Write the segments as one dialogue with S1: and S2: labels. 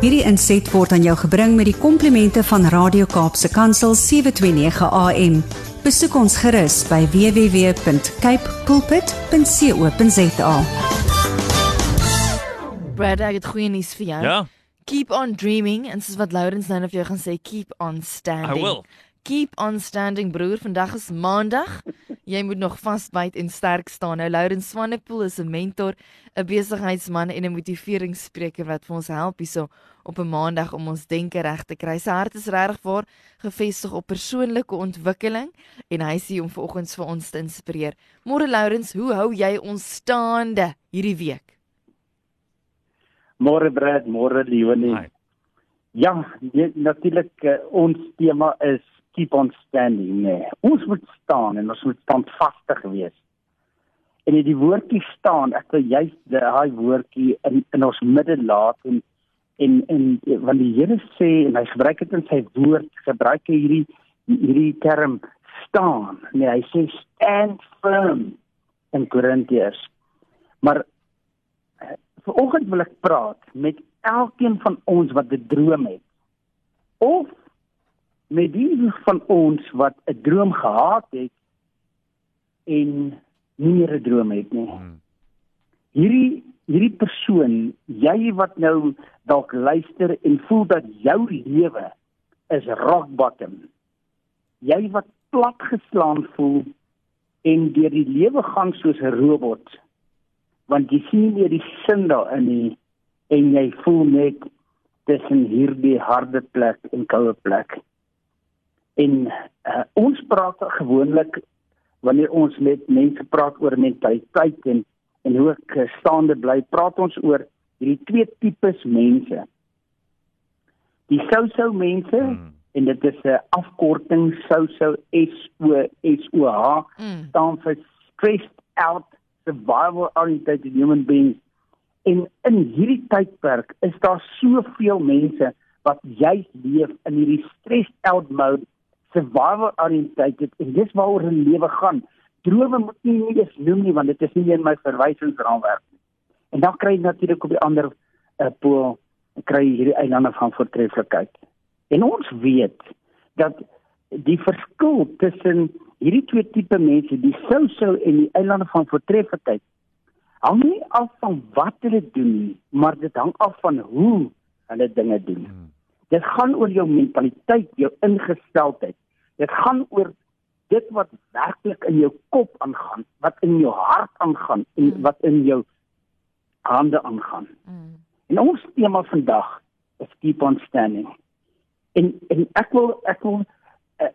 S1: Hierdie inset word aan jou gebring met die komplimente van Radio Kaapse Kansel 729 AM. Besoek ons gerus by www.cape pulpit.co.za.
S2: Brad, ek het goeie nuus vir jou.
S3: Ja,
S2: Keep on dreaming en soos wat Lourens nou net vir jou gaan sê, keep on standing.
S3: I will.
S2: Keep on standing broer. Vandag is Maandag. Jy moet nog vasbyt en sterk staan. Nou Lourens Swanepoel is 'n mentor, 'n besigheidsman en 'n motiveringsspreker wat vir ons help hierso op 'n Maandag om ons denke reg te kry. Sy hart is regtig waar gefestig op persoonlike ontwikkeling en hy sê om vanoggends vir ons te inspireer. Môre Lourens, hoe hou jy ons staande hierdie week?
S4: Môre Brad, môre Leonie.
S3: Hi.
S4: Ja, jy- natuurlik uh, ons tema is keep on standing. Nee. Ons moet staan en ons moet standvastig wees. En in die woordjie staan, ek wil juist daai woordjie in in ons midde laat en en en want die Here sê en hy gebruik dit in sy woord, gebruik hy hierdie hierdie term staan. Nee, hy sê stand firm in Korintiërs. Maar Vanoggend wil ek praat met elkeen van ons wat 'n droom het. Of met die van ons wat 'n droom gehad het en nie meer 'n droom het nie.
S3: Hmm.
S4: Hierdie hierdie persoon, jy wat nou dalk luister en voel dat jou lewe is rock bottom. Jy wat platgeslaan voel en deur die lewe gaan soos 'n robot want jy sien nie die sin daarin nie en jy voel net tussen hierdie harde plek en koue plek. En uh, ons praat gewoonlik wanneer ons met mense praat oor mentaliteit en en hoe ek uh, staande bly, praat ons oor hierdie twee tipes mense. Die sou-sou mense
S3: Hmm.
S4: en dit is 'n afkorting sou-sou S O S O H
S2: Mm.
S4: staan vir stressed out survival oriented human beings. En in hierdie tydperk is daar soveel mense wat juis leef in hierdie stressed out mode, survival oriented en dis waaroor hulle lewe gaan. Drome moet nie nie eens noem nie want dit is nie in my verwysingsraamwerk nie. En dan kry jy natuurlik op die ander uh, pool kry hierdie eilande van voortreffelikheid. En ons weet dat die verskil tussen hierdie twee tipe mense, die sou-sou en die eilande van voortreffelikheid, hang nie af van wat hulle doen nie, maar dit hang af van hoe hulle dinge doen.
S3: Hmm.
S4: Dit gaan oor jou mentaliteit, jou ingesteldheid. Dit gaan oor dit wat werklik in jou kop aangaan, wat in jou hart aangaan en
S2: Mm.
S4: wat in jou hande aangaan.
S2: Mm.
S4: En ons tema vandag is keep on standing. En en ek wil ek wil uh,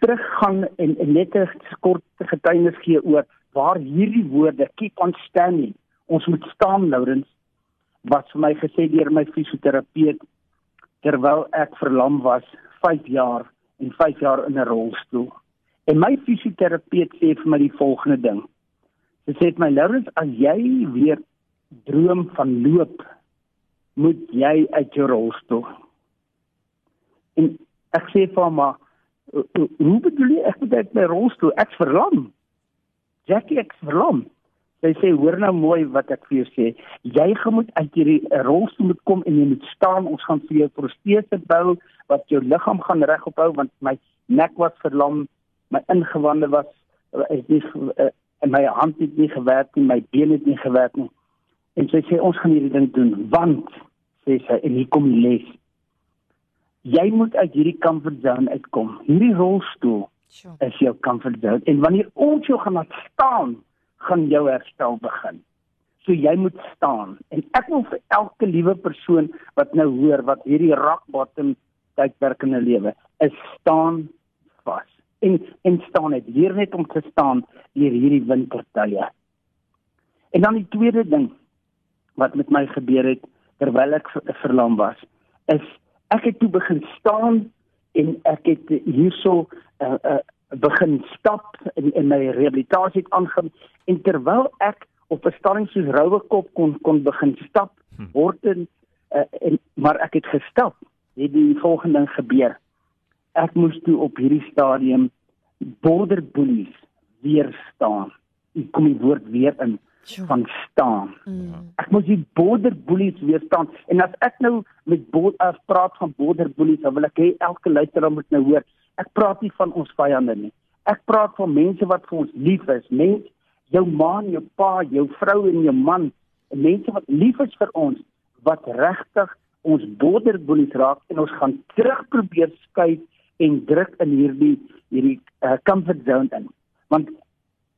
S4: teruggaan en, en net 'n kort getuienis gee oor waar hierdie woorde keep on standing. Ons moet staan, Lourens, wat vir my gesê deur my fisioterapeut terwyl ek verlam was 5 jaar en 5 jaar in 'n rolstoel. En my fisioterapeut sê vir my die volgende ding. Sy sê vir my Lourens, as jy weer droom van loop, moet jy uit jou rolstoel. En ek sê vir haar maar "Ho- ho- hoe bedoel jy ek moet uit my rolstoel? Ek's verlam. Jackie, ek's verlam. Sy sê hoor nou mooi wat ek vir jou sê. Jy gaan moet uit hierdie eh, rolstoel moet kom en jy moet staan. Ons gaan vir jou protese bou wat jou liggaam gaan regop hou want my nek was verlam, my ingewande was is nie en my hand het nie gewerk nie, my been het nie gewerk nie. En sy sê ons gaan hierdie ding doen want sê sy en hier kom die les. Jy moet uit hierdie comfort zone uitkom. Hierdie rolstoel
S2: Sjoe.
S4: is jou comfort zone en wanneer ons jou gaan laat staan, gaan jou herstel begin. So jy moet staan en ek wil vir elke liewe persoon wat nou hoor wat hierdie rock bottom tydperk in 'n lewe is staan vas. En en staan net leer net om te staan deur hierdie wintertye. En dan die tweede ding wat met my gebeur het terwyl ek ver- verlam was, is ek het toe begin staan en ek het hierso uh, uh, begin stap en, en my rehabilitasie het aangaan en terwyl ek op 'n stadium soos roue kop kon kon begin stap
S3: Hm.
S4: word en, uh, en maar ek het gestap het die volgende ding gebeur ek moes toe op hierdie stadium border bullies weer staan ek kom die woord weer in van staan.
S2: Mm.
S4: Ek moet die border bullies weerstaan. En as ek nou met border praat van border bullies, dan wil ek hê elke luisteraar moet nou hoor. Ek praat nie van ons vyande nie. Ek praat van mense wat vir ons lief is. Mens, jou ma, jou pa, jou vrou en jou man, mense wat lief is vir ons, wat regtig ons border bullies raak en ons gaan terug probeer skuif en druk in hierdie hierdie uh, comfort zone in. Want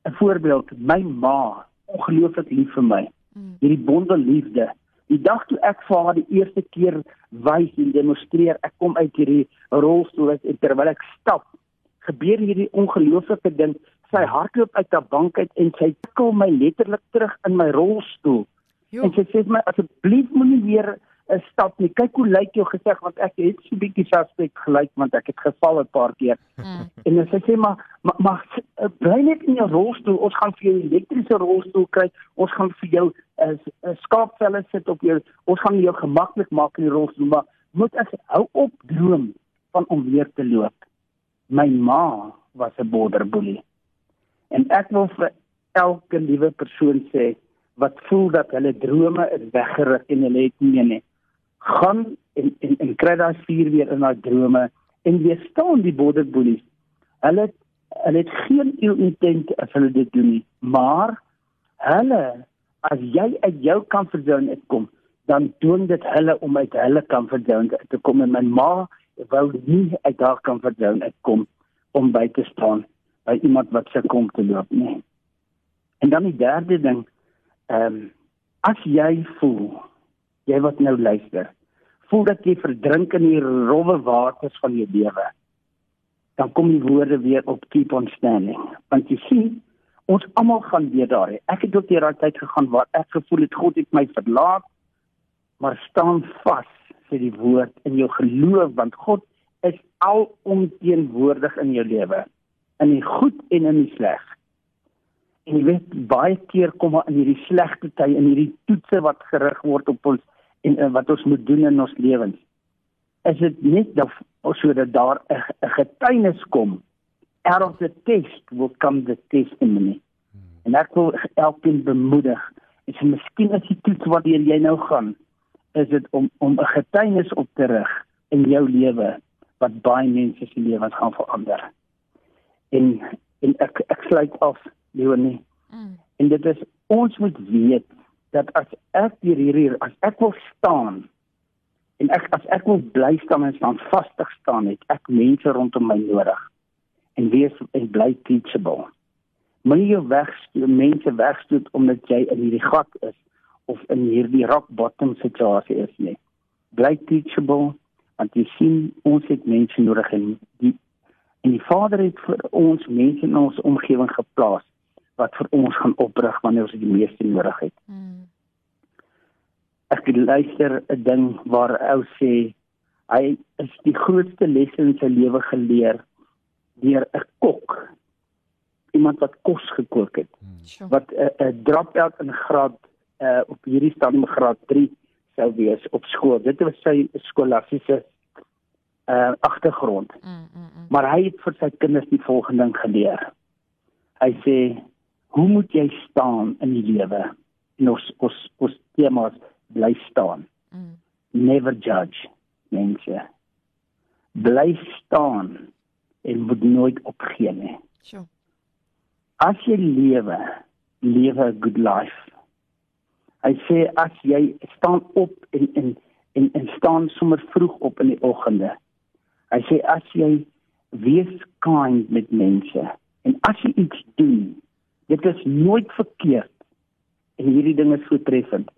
S4: 'n voorbeeld, my ma, ongelooflik lief vir my.
S2: Mm.
S4: Hierdie bonde liefde. Die dag toe ek vir haar die eerste keer wys en demonstreer, ek kom uit hierdie rolstoel uit en terwyl ek stap, gebeur hierdie ongelooflike ding. Sy hardloop uit haar bank uit en sy tikkel my letterlik terug in my rolstoel.
S2: Jo.
S4: En sy sê vir my asseblief moenie weer 'n stap nie. Kyk hoe lyk jou gesig want ek het so 'n bietjie suspek gelyk want ek het geval 'n paar keer.
S2: Mm.
S4: En dan sy sê maar maar, maar uh, bly net in jou rolstoel. Ons gaan vir jou 'n elektriese rolstoel kry. Ons gaan vir jou 'n uh, uh, skaapvelle sit op jou. Ons gaan jou gemaklik maak in die rolstoel, maar moet ek hou op droom van om weer te loop. My ma was 'n border bully. En ek wil vir elke liewe persoon sê wat voel dat hulle drome is weggeruk en hulle het nie nie. Gaan en en, en kry daai vuur weer in daai drome en weerstaan die border bullies. Hulle hulle het geen ill intent as hulle dit doen nie, maar hulle as jy uit jou comfort zone uitkom, dan doen dit hulle om uit hulle comfort zone te kom en my ma wou nie uit haar comfort zone uitkom om by te staan by iemand wat se kom te loop nie. En dan die derde ding, ehm um, as jy voel jy wat nou luister, voel dat jy verdrink in die rowwe waters van jou lewe, dan kom die woorde weer op keep on standing. Want jy sien, ons almal gaan weer daar. Ek het ook deur daai tyd gegaan waar ek gevoel het God het my verlaat, maar staan vas sê die woord in jou geloof want God is alomteenwoordig in jou lewe, in die goed en in die sleg. En jy weet baie keer kom maar in hierdie slegte tye in hierdie toetse wat gerig word op ons en wat ons moet doen in ons lewens. Is dit net dat sodat daar 'n getuienis kom. Out of the test will come the testimony. En ek wil elkeen bemoedig. En so miskien as jy toets wat jy nou gaan, is dit om om 'n getuienis op te rig in jou lewe wat baie mense se lewens gaan verander. En en ek ek sluit af Leonie.
S2: Mm.
S4: En dit is ons moet weet dat as ek hier hier as ek wil staan en ek as ek wil bly staan en staan vastig staan het ek mense rondom my nodig en wees en bly teachable. Moenie jou wegstoot mense wegstoot omdat jy in hierdie gat is of in hierdie rock bottom situasie is nie. Bly teachable want jy sien ons het mense nodig en die en die Vader het vir ons mense in ons omgewing geplaas wat vir ons gaan oprig wanneer ons die meeste nodig het.
S2: Mm.
S4: Ek het luister 'n ding waar ou sê hy is die grootste les in sy lewe geleer deur 'n kok. Iemand wat kos gekook het,
S2: Sjoe.
S4: wat 'n uh, 'n drop-out in graad uh, op hierdie stadium graad 3 sou wees op skool. Dit was sy skolastiese uh agtergrond.
S2: Mm, mm, mm.
S4: Maar hy het vir sy kinders die volgende ding geleer. Hy sê, "Hoe moet jy staan in die lewe?" En ons ons ons temas bly staan.
S2: Mm.
S4: Never judge, mense. Bly staan en moet nooit opgee nie.
S2: Sjoe.
S4: As jy lewe, lewe 'n good life. Hy sê as jy staan op en en en, en staan sommer vroeg op in die oggende. Hy sê as jy wees kind met mense en as jy iets doen, dit is nooit verkeerd. En hierdie ding is so treffend.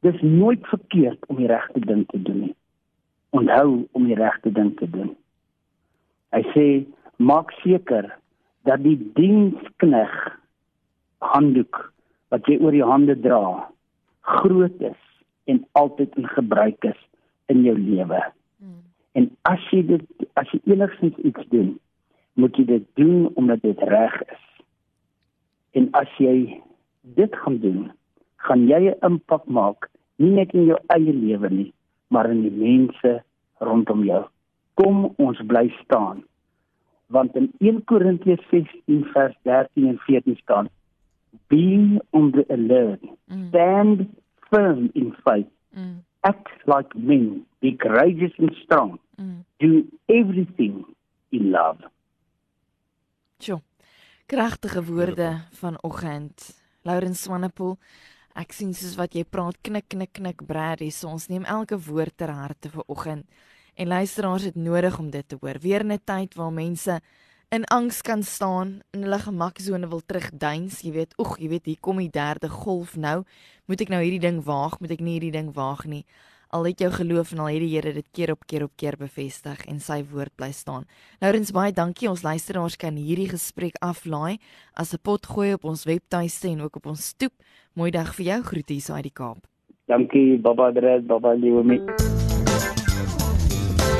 S4: Dis nooit verkeerd om die regte ding te doen nie. Onthou om die regte ding te doen. Hy sê maak seker dat die dienskneg handdoek wat jy oor die hande dra groot is en altyd in gebruik is in jou lewe.
S2: Mm.
S4: En as jy dit as jy enigstens iets doen, moet jy dit doen omdat dit reg is. En as jy dit gaan doen, gaan jy 'n impak maak nie net in jou eie lewe nie, maar in die mense rondom jou. Kom ons bly staan. Want in 1 Korintiërs 16 vers 13 en 14 staan: being on the alert,
S2: Mm.
S4: stand firm in faith,
S2: Mm.
S4: act like men, be courageous and strong,
S2: Mm.
S4: do everything in love.
S2: Sjoe. Kragtige woorde vanoggend. Laurens Swanepoel. Ek sien soos wat jy praat knik knik knik Brady, so ons neem elke woord ter harte vanoggend. En luisteraars het nodig om dit te hoor. Weer 'n tyd waar mense in angs kan staan, in hulle gemaksone wil terugduins. Jy weet, oeg, jy weet, hier kom die derde golf nou. Moet ek nou hierdie ding waag? Moet ek nie hierdie ding waag nie? Al het jou geloof en al het die Here dit keer op keer op keer bevestig en sy woord bly staan. Lourens baie dankie. Ons luisteraars kan hierdie gesprek aflaai as 'n pot gooi op ons webtuiste en ook op ons stoep. Mooi dag vir jou. Groete hier uit die Kaap.
S4: Dankie Baba Dred, Baba Lewe.